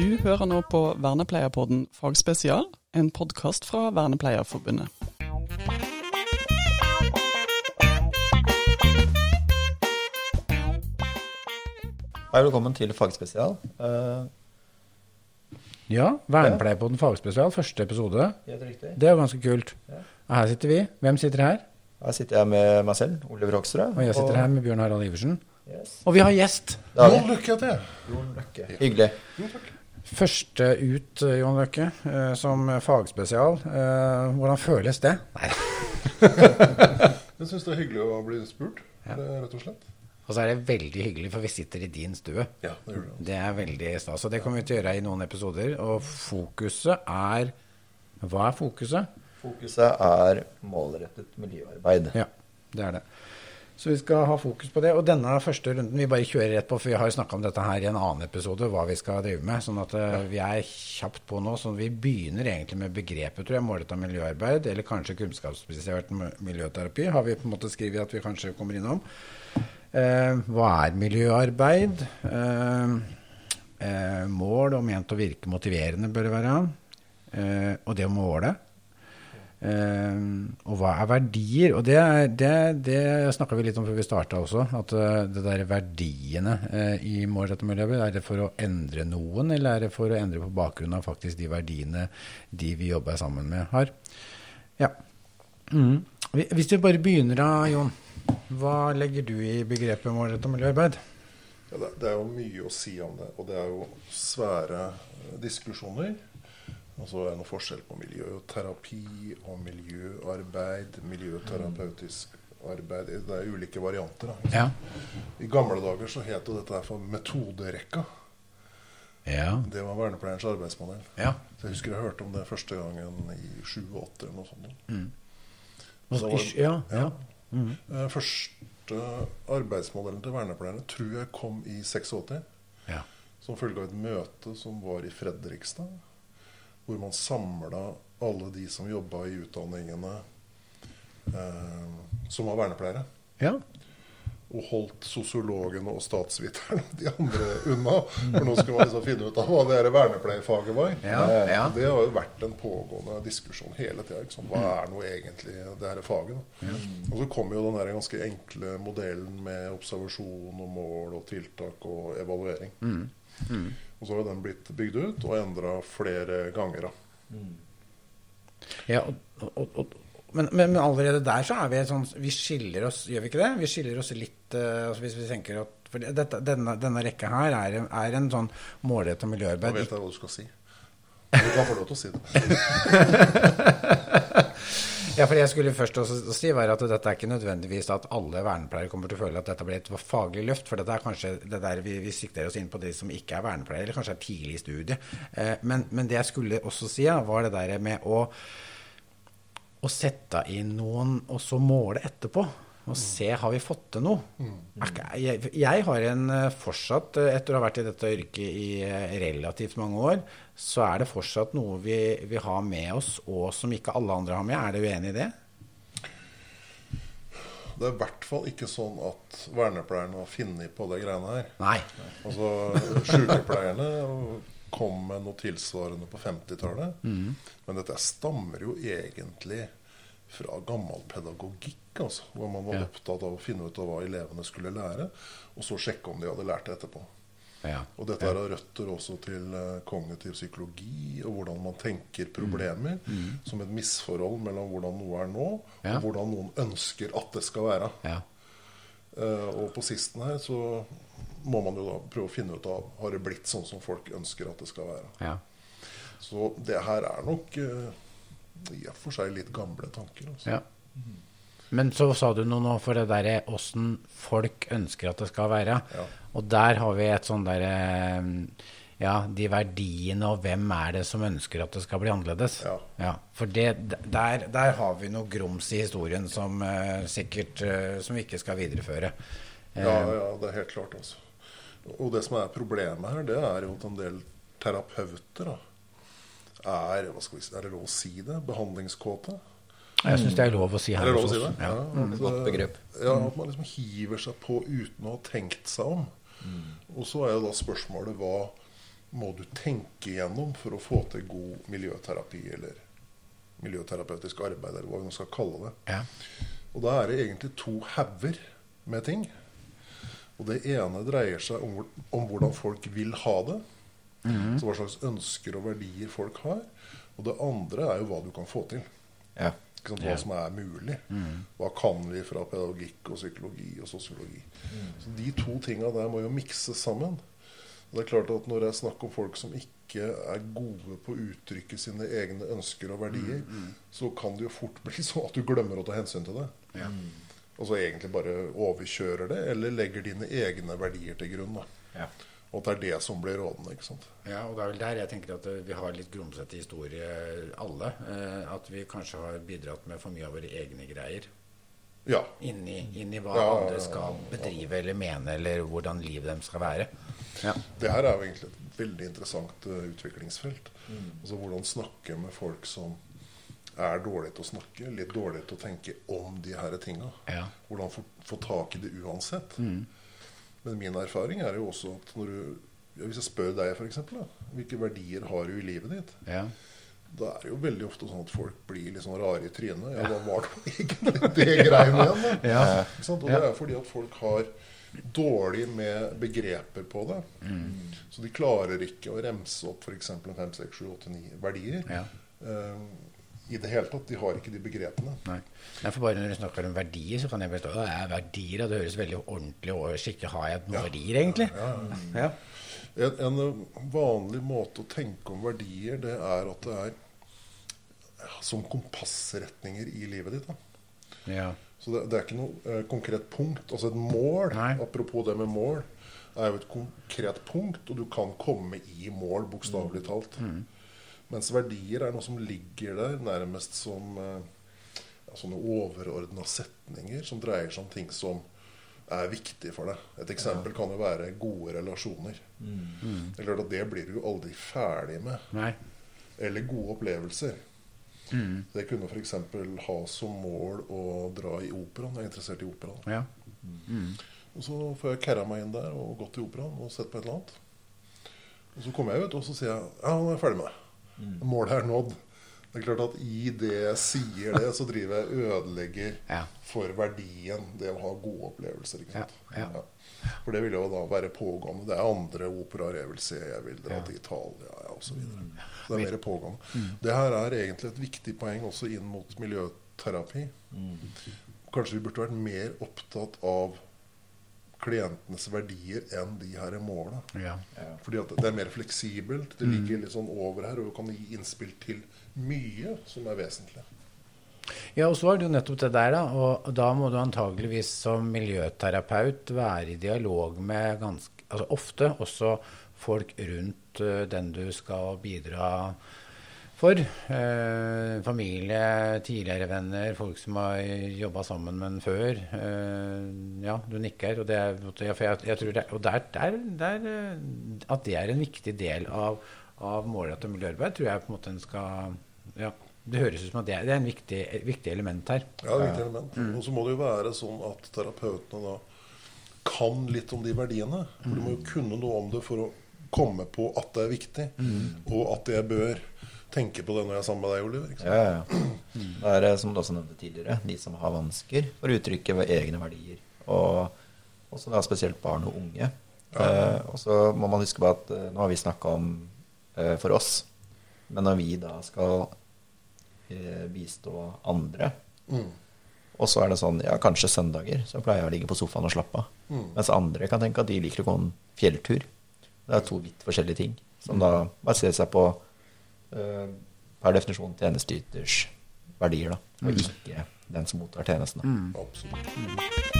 Du hører nå på Vernepleierpodden fagspesial, en podkast fra Vernepleierforbundet. Hei, velkommen til Fagspesial. Uh, Ja, Vernepleierpodden fagspesial, første episode. helt riktig. Det er jo ganske kult. Ja. Her sitter vi. Hvem sitter her? Her sitter jeg med meg selv, Oliver Hoksrud. Og jeg sitter her med Bjørn Harald Iversen. Yes. Og vi har gjest. Jon Løkke heter jeg. Jon Løkke. Hyggelig. Første ut, eh, Jon Løkke, eh, som fagspesial. Eh, Hvordan føles det? Nei. Jeg syns det er hyggelig å bli spurt, Ja. rett og slett. Og så er det veldig hyggelig, for vi sitter i din stue. Ja, det gjør det. Det er veldig stas. Og det kommer vi til å gjøre i noen episoder. Og fokuset er Hva er fokuset? Fokuset er målrettet miljøarbeid. Ja, det er det. Så vi skal ha fokus på det. Og denne første runden vi bare kjører rett på, for vi har jo snakka om dette her i en annen episode, hva vi skal drive med. Sånn at eh, vi er kjapt på nå. sånn at Vi begynner egentlig med begrepet, tror jeg, målretta miljøarbeid, eller kanskje kunnskapsbasert miljøterapi, har vi på en måte skrevet at vi kanskje kommer innom. Eh, hva er miljøarbeid? Eh, eh, mål og ment å virke motiverende bør det være. Eh, og det å måle. Eh, og hva er verdier? Og det, det, det snakka vi litt om før vi starta også. At eh, det der verdiene eh, i målrettet miljøarbeid, er det for å endre noen, eller er det for å endre på bakgrunn av faktisk de verdiene de vi jobber sammen med, har? Ja. Mm. Hvis vi bare begynner da, Jon. Hva legger du i begrepet målrettet miljøarbeid? Ja, det, det er jo mye å si om det, og det er jo svære diskusjoner. Og så er det noe forskjell på miljøterapi og miljøarbeid, miljøterapeutisk arbeid. Det er ulike varianter. Ja. I gamle dager så het jo dette for metoderekka. Ja. Det var vernepleierens arbeidsmodell. ja. Så jeg husker jeg hørte om det første gangen i 7-8 eller noe sånt. Mm. så- var- ja, ja. Mhm. Eh, Første arbeidsmodellen til vernepleierne tror jeg kom i 86. ja. Som følge av et møte som var i Fredrikstad. Hvor man samla alle de som jobba i utdanningene eh, som var vernepleiere. ja. Og holdt sosiologene og statsviterne og de andre unna. For nå skal man liksom finne ut av hva det er vernepleierfaget var. Ja, ja. Det har jo vært en pågående diskusjon hele tida. Hva er nå egentlig det her faget? Da? Og så kom jo den der ganske enkle modellen med observasjon og mål og tiltak og evaluering. Og så har den blitt bygd ut og endra flere ganger. Da. Ja, og, og, og, men, men, allerede der så er vi sånn Vi skiller oss, gjør vi ikke det? Vi skiller oss litt eh, altså Hvis vi tenker at For dette, denne, denne rekka her er, en- er en sånn målrettet Da miljøarbeid. vet jeg hva du skal si. Du kan få lov til å si det. Ja, for jeg skulle først også si var at dette er ikke nødvendigvis at alle vernepleiere kommer til å føle at dette blir et faglig løft. For dette er kanskje det der vi, vi sikter oss inn på de som ikke er vernepleiere, eller kanskje er tidlig i studiet. Eh, men, men det jeg skulle også si, var det der med å å sette inn noen, og så måle etterpå. Og se har vi fått til noe. Er Jeg, jeg har en eh, fortsatt, eh, etter å ha vært i dette yrket i eh, relativt mange år, så er det fortsatt noe vi, vi har med oss, og som ikke alle andre har med. Er du enig i det? Det er i hvert fall ikke sånn at vernepleierne har funnet på de greiene her. Nei. Altså, Sykepleierne kom med noe tilsvarende på 50-tallet. Men dette stammer jo egentlig fra gammel pedagogikk, altså, hvor man var Ja. opptatt av å finne ut av hva elevene skulle lære, og så sjekke om de hadde lært det etterpå. Ja. Og dette her har røtter også til eh, kognitiv psykologi og hvordan man tenker problemer som et misforhold mellom hvordan noe er nå, Ja. og hvordan noen ønsker at det skal være. Ja. Uh, og på sisten her så må man jo da prøve å finne ut av Har det blitt sånn som folk ønsker at det skal være. ja. Så det her er nok eh, i og for seg litt gamle tanker. Altså. ja. Men så sa du noe nå for det derre åssen folk ønsker at det skal være. Ja. Og der har vi et sånn derre Ja, de verdiene, og hvem er det som ønsker at det skal bli annerledes? Ja. for det, der, der har vi noe grums i historien som eh, sikkert eh, Som vi ikke skal videreføre. Eh, Ja, ja, det er helt klart. Altså. Og det som er problemet her, det er jo at en del terapeuter da, er hva skal vi si, Er det lov å si det? Behandlingskåte. Jeg syns det er lov å si her Er det lov å si det? Ja. Godt begrep. Ja, At man liksom hiver seg på uten å ha tenkt seg om. Og så er jo da spørsmålet hva må du tenke gjennom for å få til god miljøterapi eller miljøterapeutisk arbeid, eller hva vi nå skal kalle det. Ja. Og da er det egentlig to hauger med ting. Og det ene dreier seg om, om hvordan folk vil ha det. Så hva slags ønsker og verdier folk har. Og det andre er jo hva du kan få til. Ja. Ikke sant? Hva som er mulig. Hva kan vi fra pedagogikk og psykologi og sosiologi. Så De to tinga der må jo mikses sammen. Og det er klart at Når det er snakk om folk som ikke er gode på å uttrykke sine egne ønsker og verdier, så kan det jo fort bli sånn at du glemmer å ta hensyn til det. Ja. Og så egentlig bare overkjører det, eller legger dine egne verdier til grunn. da. Ja. Og at det er det som blir rådende. ikke sant? Ja, og det er vel der jeg tenker at eh, vi har litt grumsete historie, alle. Eh, at vi kanskje har bidratt med for mye av våre egne greier. Ja. Inni, inni hva Ja, ja, ja, andre skal bedrive eller mene, eller hvordan livet dem skal være. Ja. Det her er jo egentlig et veldig interessant uh, utviklingsfelt. Altså Hvordan snakke med folk som er dårlige til å snakke, litt dårlige til å tenke om de her tinga. Ja. Hvordan få, få tak i det uansett. Men min erfaring er jo også at når du ja, Hvis jeg spør deg f.eks. Hvilke verdier har du i livet ditt? Ja. Da er det jo veldig ofte sånn at folk blir litt sånn rare i trynet. Ja, hva var det egentlig det greiene igjen? Ja. Og det er fordi at folk har dårlig med begreper på det. Så de klarer ikke å remse opp f.eks. 5, 6, 7, 8, 9 verdier. Ja. eh, I det hele tatt. De har ikke de begrepene. Nei. Nei, for bare når du snakker om verdier, så kan jeg bestå det er verdier, og det høres veldig ordentlig og skikkelig Har jeg noen verdier, egentlig? Ja. En, en eh, vanlig måte å tenke om verdier, det er at det er som kompassretninger i livet ditt. ja. Så det, det er ikke noe eh, konkret punkt. Altså et mål, Nei. apropos det med mål, er jo et konkret punkt, og du kan komme i mål, bokstavelig talt. Mens verdier er noe som ligger der nærmest som eh, ja, sånne overordna setninger som dreier seg om ting som er viktig for deg. Et eksempel kan jo være gode relasjoner. Mm. er klart at det blir du jo aldri ferdig med. Nei. Eller gode opplevelser. Det kunne f.eks. ha som mål å dra i operaen. Jeg er interessert i operaen. Ja. Og så får jeg kæra meg inn der og gått i operaen og sett på et eller annet. Og så kommer jeg ut, og så sier jeg ja, nå er jeg ferdig med det. Målet er nådd. Det er klart at i det jeg sier det, så driver jeg ødelegger Ja. for verdien det å ha gode opplevelser. Ja, ja. For det vil jo da være pågående. Det er andre operaer jeg vil se. Jeg vil dra til Italia ja, osv. Så det er mer pågående. Det her er egentlig et viktig poeng også inn mot miljøterapi. Kanskje vi burde vært mer opptatt av klientenes verdier enn de her måla. Ja. Fordi at det er mer fleksibelt. Det ligger litt sånn over her og du kan gi innspill til mye som er vesentlig. Ja, og så er det jo nettopp det der, da. Og da må du antageligvis som miljøterapeut være i dialog med ganske Altså ofte også folk rundt eh, den du skal bidra for. Eh, familie, tidligere venner, folk som har jobba sammen med en før. Eh, ja, du nikker. Og, det er, for jeg, jeg tror det, og der, der, der, eh, at det er en viktig del av, av målrettet miljøarbeid, tror jeg på en måte en skal ja, Det høres ut som at det det er en viktig, et viktig element her. Ja, et viktig element. Og så må det jo være sånn at terapeutene da kan litt om de verdiene. For du må jo kunne noe om det for å komme på at det er viktig, og at det bør tenke på det når jeg er sammen med deg, Oliver. Ja, ja. Det er som du også nevnte tidligere, de som har vansker for å uttrykke egne verdier. Og også da spesielt barn og unge. Eh, og så må man huske på at eh, nå har vi snakka om eh, for oss, men når vi da skal eh, bistå andre Mm. Og så er det sånn, ja, kanskje søndager så pleier jeg å ligge på sofaen og slappe av. Mm. Mens andre kan tenke at de liker å gå en fjelltur. Det er to vidt forskjellige ting, som da baserer seg på per definisjon tjenesteyters verdier, da, og ikke den som mottar tjenestene. Absolutt.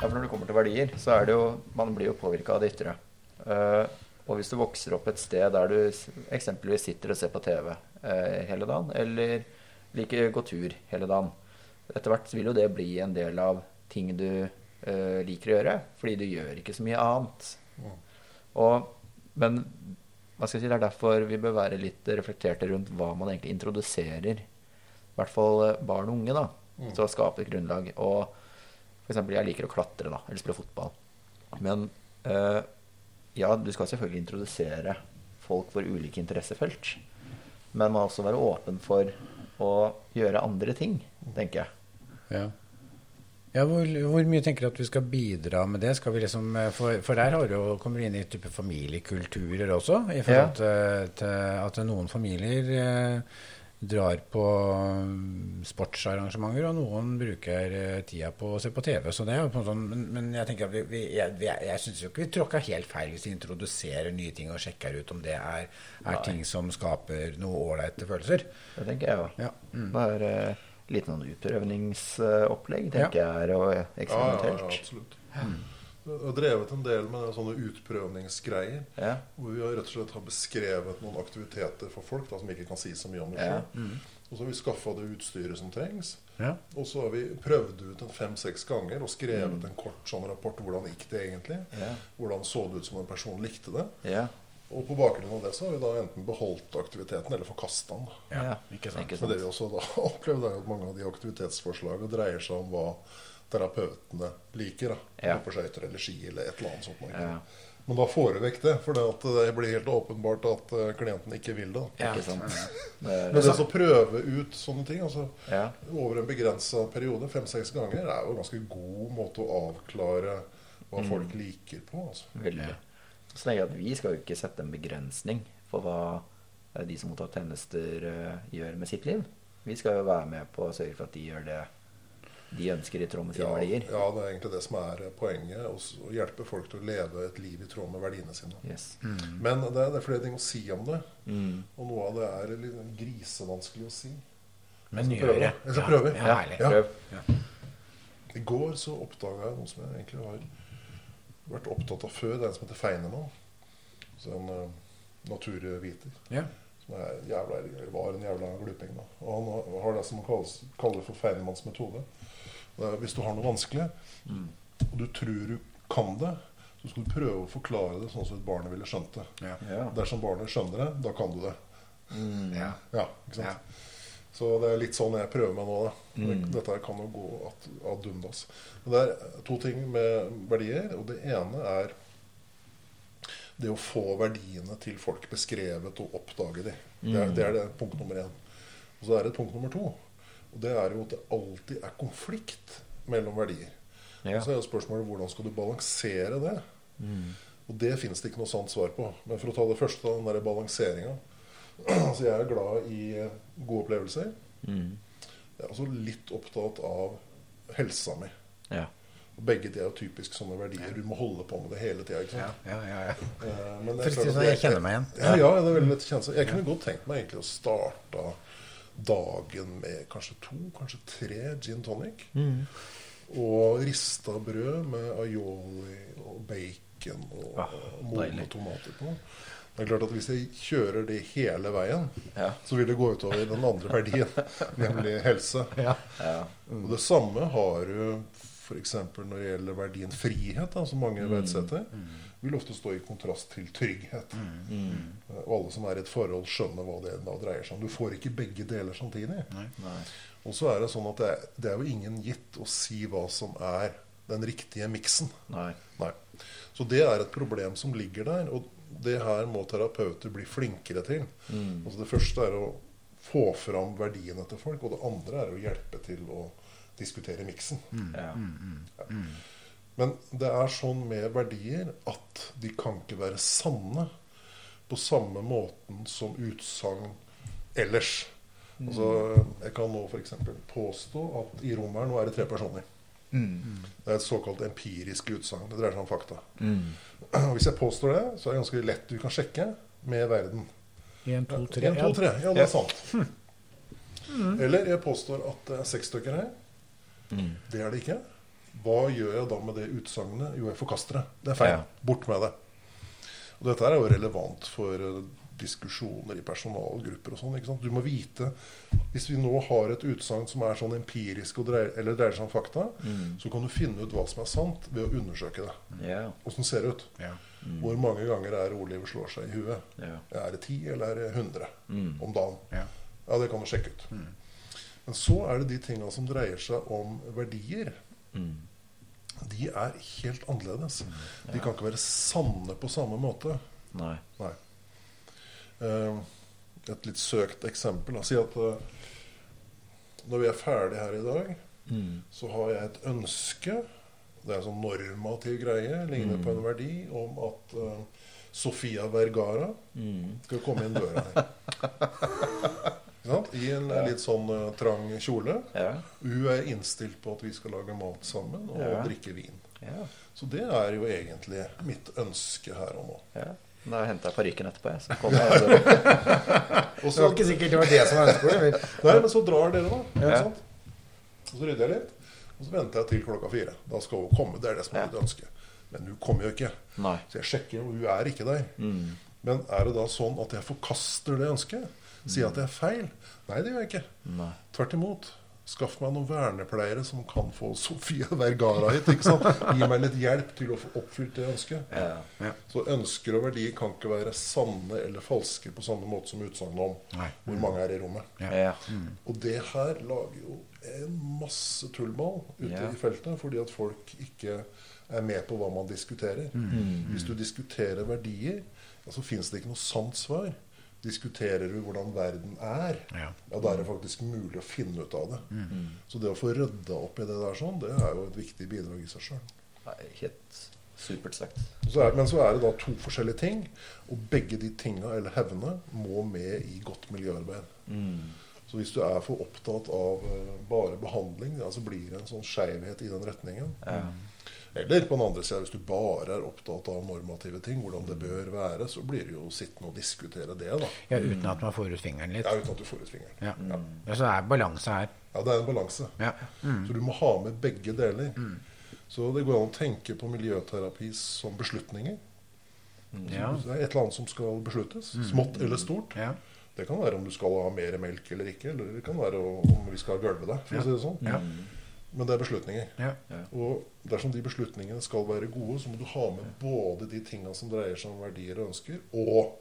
Ja, for når det kommer til verdier, så er det jo Man blir jo påvirka av det ytre. Uh, og hvis du vokser opp et sted der du eksempelvis sitter og ser på TV uh, hele dagen, eller liker å gå tur hele dagen, etter hvert vil jo det bli en del av ting du eh, liker å gjøre, fordi du gjør ikke så mye annet. Og, men hva skal jeg si, det er derfor vi bør være litt reflekterte rundt hva man egentlig introduserer. I hvert fall eh, barn og unge, da, til å skape et grunnlag. Og eksempel, jeg liker å klatre, da, eller spille fotball. Men uh, ja, du skal selvfølgelig introdusere folk for ulike interessefelt. Men man må også være åpen for å gjøre andre ting, tenker jeg. Ja. Ja, hvor, hvor mye tenker du at vi skal bidra med det? Skal vi liksom, eh, for, for der har du jo, kommer du inn i type familiekulturer også. I forhold til, til at noen familier eh, drar på mm, sportsarrangementer, og noen bruker eh, tida på å se på TV. Så det er jo på en sånn, men, men jeg tenker at vi, vi, jeg, vi- jeg syns jo ikke vi tråkka helt feil hvis vi introduserer nye ting og sjekker ut om det er, er ting som skaper noe ålreite følelser. Det tenker jeg òg. Ja. Mm. Bare eh, litt sånn utprøvningsopplegg, tenker jeg, er og eksperimentelt. ja, ja, absolutt. Jeg har drevet en del med sånne utprøvningsgreier. Ja. Hvor vi har rett og slett har beskrevet noen aktiviteter for folk da, som ikke kan si så mye om det Ja. selv. Og så har vi skaffa det utstyret som trengs. Ja. Og så har vi prøvd ut en fem-seks ganger og skrevet en kort sånn rapport. Hvordan gikk det egentlig? Ja. Hvordan så det ut som en person likte det? Og på bakgrunn av det så har vi da enten beholdt aktiviteten eller forkasta den. Ja, ikke sant. Ikke Men det vi også da opplevde, er at mange av de aktivitetsforslagene dreier seg om hva terapeutene liker. da. Ja. På skøyter eller ski eller et eller annet sånt. Ja. Men da får du vekk det, for det, blir helt åpenbart at eh, klienten ikke vil det. Ja. Ikke sant? Men Det, det å prøve ut sånne ting altså, ja. over en begrensa periode, fem-seks ganger, er jo en ganske god måte å avklare hva folk liker på. altså. Veldig. Så tenker jeg at vi skal jo ikke sette en begrensning for hva eh, de som mottar tjenester, eh, gjør med sitt liv. Vi skal jo være med på å sørge for at de gjør det de ønsker i tråd med sine Ja, verdier. ja, det er egentlig det som er poenget. Å hjelpe folk til å leve et liv i tråd med verdiene sine. Yes. Men det er, det er flere ting å si om det. Mm. Og noe av det er litt grisevanskelig å si. Men gjør det. Jeg skal prøve. Ja, Ja. Ja. prøv. I går så oppdaga jeg noe som jeg egentlig har vært opptatt av før. Det er en som heter Feinemann. Så en uh, naturviter. Ja. Som er jævla, var en jævla gluping. Da. Og han har- det som man kalles, kaller for Feinemanns metode. Er, hvis du har noe vanskelig, Mm. og du tror du kan det, så skal du prøve å forklare det sånn som et barn ville skjønt det. Ja. Ja. Dersom barnet skjønner det, da kan du det. Mm. Ja. Ja, ikke sant? Så det er litt sånn jeg prøver meg nå. Da. Mm. Dette kan jo gå ad, undas. Det er to ting med verdier. Og det ene er det å få verdiene til folk beskrevet og oppdage de. Det, er, Mm. det er det punkt nummer én. Og så er det punkt nummer to. Og det er jo at det alltid er konflikt mellom verdier. Ja. Og så er jo spørsmålet hvordan skal du balansere det? Mm. Og det finnes det ikke noe sant svar på. Men for å ta det første, den der balanseringa. Altså jeg er glad i eh, gode opplevelser. Mm. Jeg er også litt opptatt av helsa mi. Ja. Begge de er jo typisk sånne verdier. Du må holde på med det hele tida. Ja, ja, ja, ja. Eh, Men det er klart at jeg kjenner meg igjen. Ja, ja, det er veldig lett å kjenne seg. Jeg kunne godt tenkt meg egentlig å starte dagen med kanskje to, kanskje tre gin tonic. Mm. Og rista brød med aioli og bacon og Ah, modne tomater på. Det er klart at Hvis jeg kjører det hele veien, Ja. så vil det gå utover den andre verdien, nemlig helse. Ja. Ja. Og Det samme har du f.eks. når det gjelder verdien frihet, da, som mange verdsetter. Vil ofte stå i kontrast til trygghet. Mm. Og alle som er i et forhold, skjønner hva det da dreier seg om. Du får ikke begge deler samtidig. Nei. Og så er det sånn at det er, det er jo ingen gitt å si hva som er den riktige miksen. Nei. Nei. Så det er et problem som ligger der, og det her må terapeuter bli flinkere til. Mm. Altså Det første er å få fram verdiene til folk, og det andre er å hjelpe til å diskutere miksen. Ja. Men det er sånn med verdier at de kan ikke være sanne på samme måten som utsagn ellers. Altså, jeg kan nå f.eks. påstå at i rommet her nå er det tre personer. Mm. Det er et såkalt empirisk utsagn. Det dreier seg om fakta. Mm. Hvis jeg påstår det, så er det ganske lett du kan sjekke med verden. En, to, tre. En, to, tre. Ja, det er sant. Eller jeg påstår at det er seks stykker her. Mm. Det er det ikke. Hva gjør jeg da med det utsagnet? Jo, jeg forkaster det. Det er feil. Ja. Bort med det. Og dette er jo relevant for eh, diskusjoner i personalgrupper og sånn. ikke sant? Du må vite Hvis vi nå har et utsagn som er sånn empirisk og dreier, eller dreier seg om fakta, Mm. så kan du finne ut hva som er sant ved å undersøke det. Ja. Åssen ser det ut? Ja. Hvor mange ganger er ordlivet slår seg i huet? Yeah. Er det ti, eller er det 100 Mm. om dagen? Ja. Ja, det kan du sjekke ut. Men så er det de tinga som dreier seg om verdier. Mm. de er helt annerledes. De kan ikke være sanne på samme måte. Nei. Nei. Eh, Et litt søkt eksempel. Si at eh, når vi er ferdige her i dag, så har jeg et ønske Det er en sånn normativ greie, ligner på en verdi, om at uh, Sofia Vergara skal komme inn døra her. I en litt sånn uh, trang kjole. Ja. Hun er innstilt på at vi skal lage mat sammen og Ja. drikke vin. Ja. Så det er jo egentlig mitt ønske her og nå. Da henter jeg parykken etterpå, jeg. Så kom jeg og så, Det var ikke sikkert det var det som var ønsket. nei, men så drar dere, da. Ja. sant? Og så rydder jeg litt. Og så venter jeg til klokka fire. Da skal hun komme. Det er det som er Ja. mitt ønske. Men hun kommer jo ikke. Nei. Så jeg sjekker, og hun er ikke der. Men er det da sånn at jeg forkaster det ønsket? Sier at det er feil? Nei, det gjør jeg ikke. Nei. Tvert imot. Skaff meg noen vernepleiere som kan få Sofia Vergara hit. ikke sant? Gi meg litt hjelp til å få oppfylt det ønsket. Ja. Så ønsker og verdier kan ikke være sanne eller falske på samme måte som utsagnet om Nei. hvor mange er i rommet. Ja. Og det her lager jo en masse tullball ute Ja. i feltet, fordi at folk ikke er med på hva man diskuterer. Hvis du diskuterer verdier, så så fins det ikke noe sant svar. Diskuterer du hvordan verden er, Ja. ja, da er det faktisk mulig å finne ut av det. Så det å få rydda opp i det der sånn, det er jo et viktig bidrag i seg sjøl. Supert sagt. Så er, men så er det da to forskjellige ting, og begge de tinga, eller hevnene, må med i godt miljøarbeid. Så hvis du er for opptatt av eh, bare behandling, ja, så blir det en sånn skeivhet i den retningen. Ja. Eller på den andre sida, hvis du bare er opptatt av normative ting, hvordan det bør være, så blir det jo sittende og diskutere det, da. Ja, uten at man får ut fingeren litt. Ja, uten at du får ut fingeren. Ja. ja, så det er balanse her. Ja, det er en balanse. Ja. Så du må ha med begge deler. Så det går an å tenke på miljøterapi som beslutninger. Ja. Så det er et eller annet som skal besluttes. Smått eller stort. Ja. Det kan være om du skal ha mer melk eller ikke, eller det kan være om vi skal gulve deg, for å si det sånn. Ja. Men det er beslutninger. Ja. Og dersom de beslutningene skal være gode, så må du ha med både de tinga som dreier seg om verdier og ønsker, og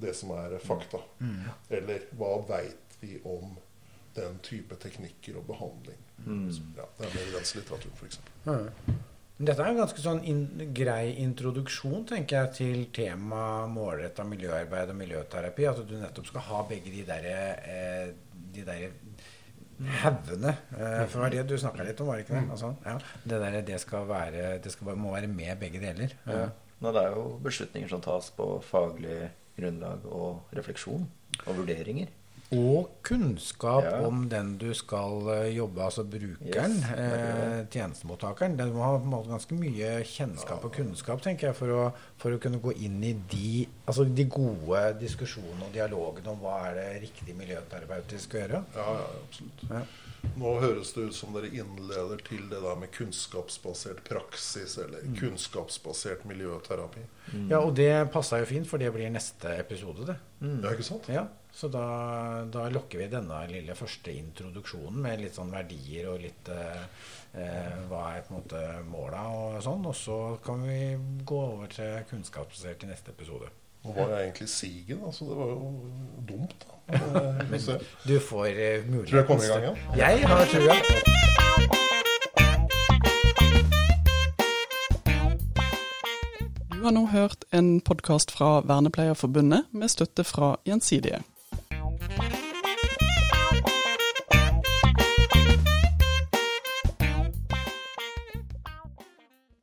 det som er fakta. Eller hva veit vi om den type teknikker og behandling. Ja, det er mer grenselitteraturen, f.eks. Ja. Dette er en ganske sånn in grei introduksjon tenker jeg, til temaet målretta miljøarbeid og miljøterapi. At du nettopp skal ha begge de der, eh, de der haugene. Eh, for det var det du snakka litt om, var det ikke det? Altså, ja. Det, der, det, skal være, det skal, må være med begge deler. Ja. Nå, det er jo beslutninger som tas på faglig grunnlag og refleksjon og vurderinger. Og kunnskap Ja. om den du skal eh, jobbe, altså brukeren, Yes, det eh, tjenestemottakeren. Du må ha på en måte ganske mye kjennskap og kunnskap tenker jeg, for å, for å kunne gå inn i de, altså de gode diskusjonene og dialogene om hva er det riktig miljøterapeutisk å gjøre. Ja, ja, absolutt. Ja. Nå høres det ut som dere innleder til det der med kunnskapsbasert praksis, eller kunnskapsbasert miljøterapi. Ja, og det passa jo fint, for det blir neste episode, det. Ja, ikke sant? Ja, Så da, da lokker vi denne lille første introduksjonen med litt sånn verdier og litt eh, eh, hva er på en måte måla og sånn. Og så kan vi gå over til kunnskapsbasert i neste episode. Nå var jeg egentlig Sigen, altså det var jo dumt. da. Men, vi får se. Du får mulighet muligheten. Tror du jeg kommer i gang igjen? Jeg har trua. Du har nå hørt en podkast fra Vernepleierforbundet med støtte fra Gjensidige.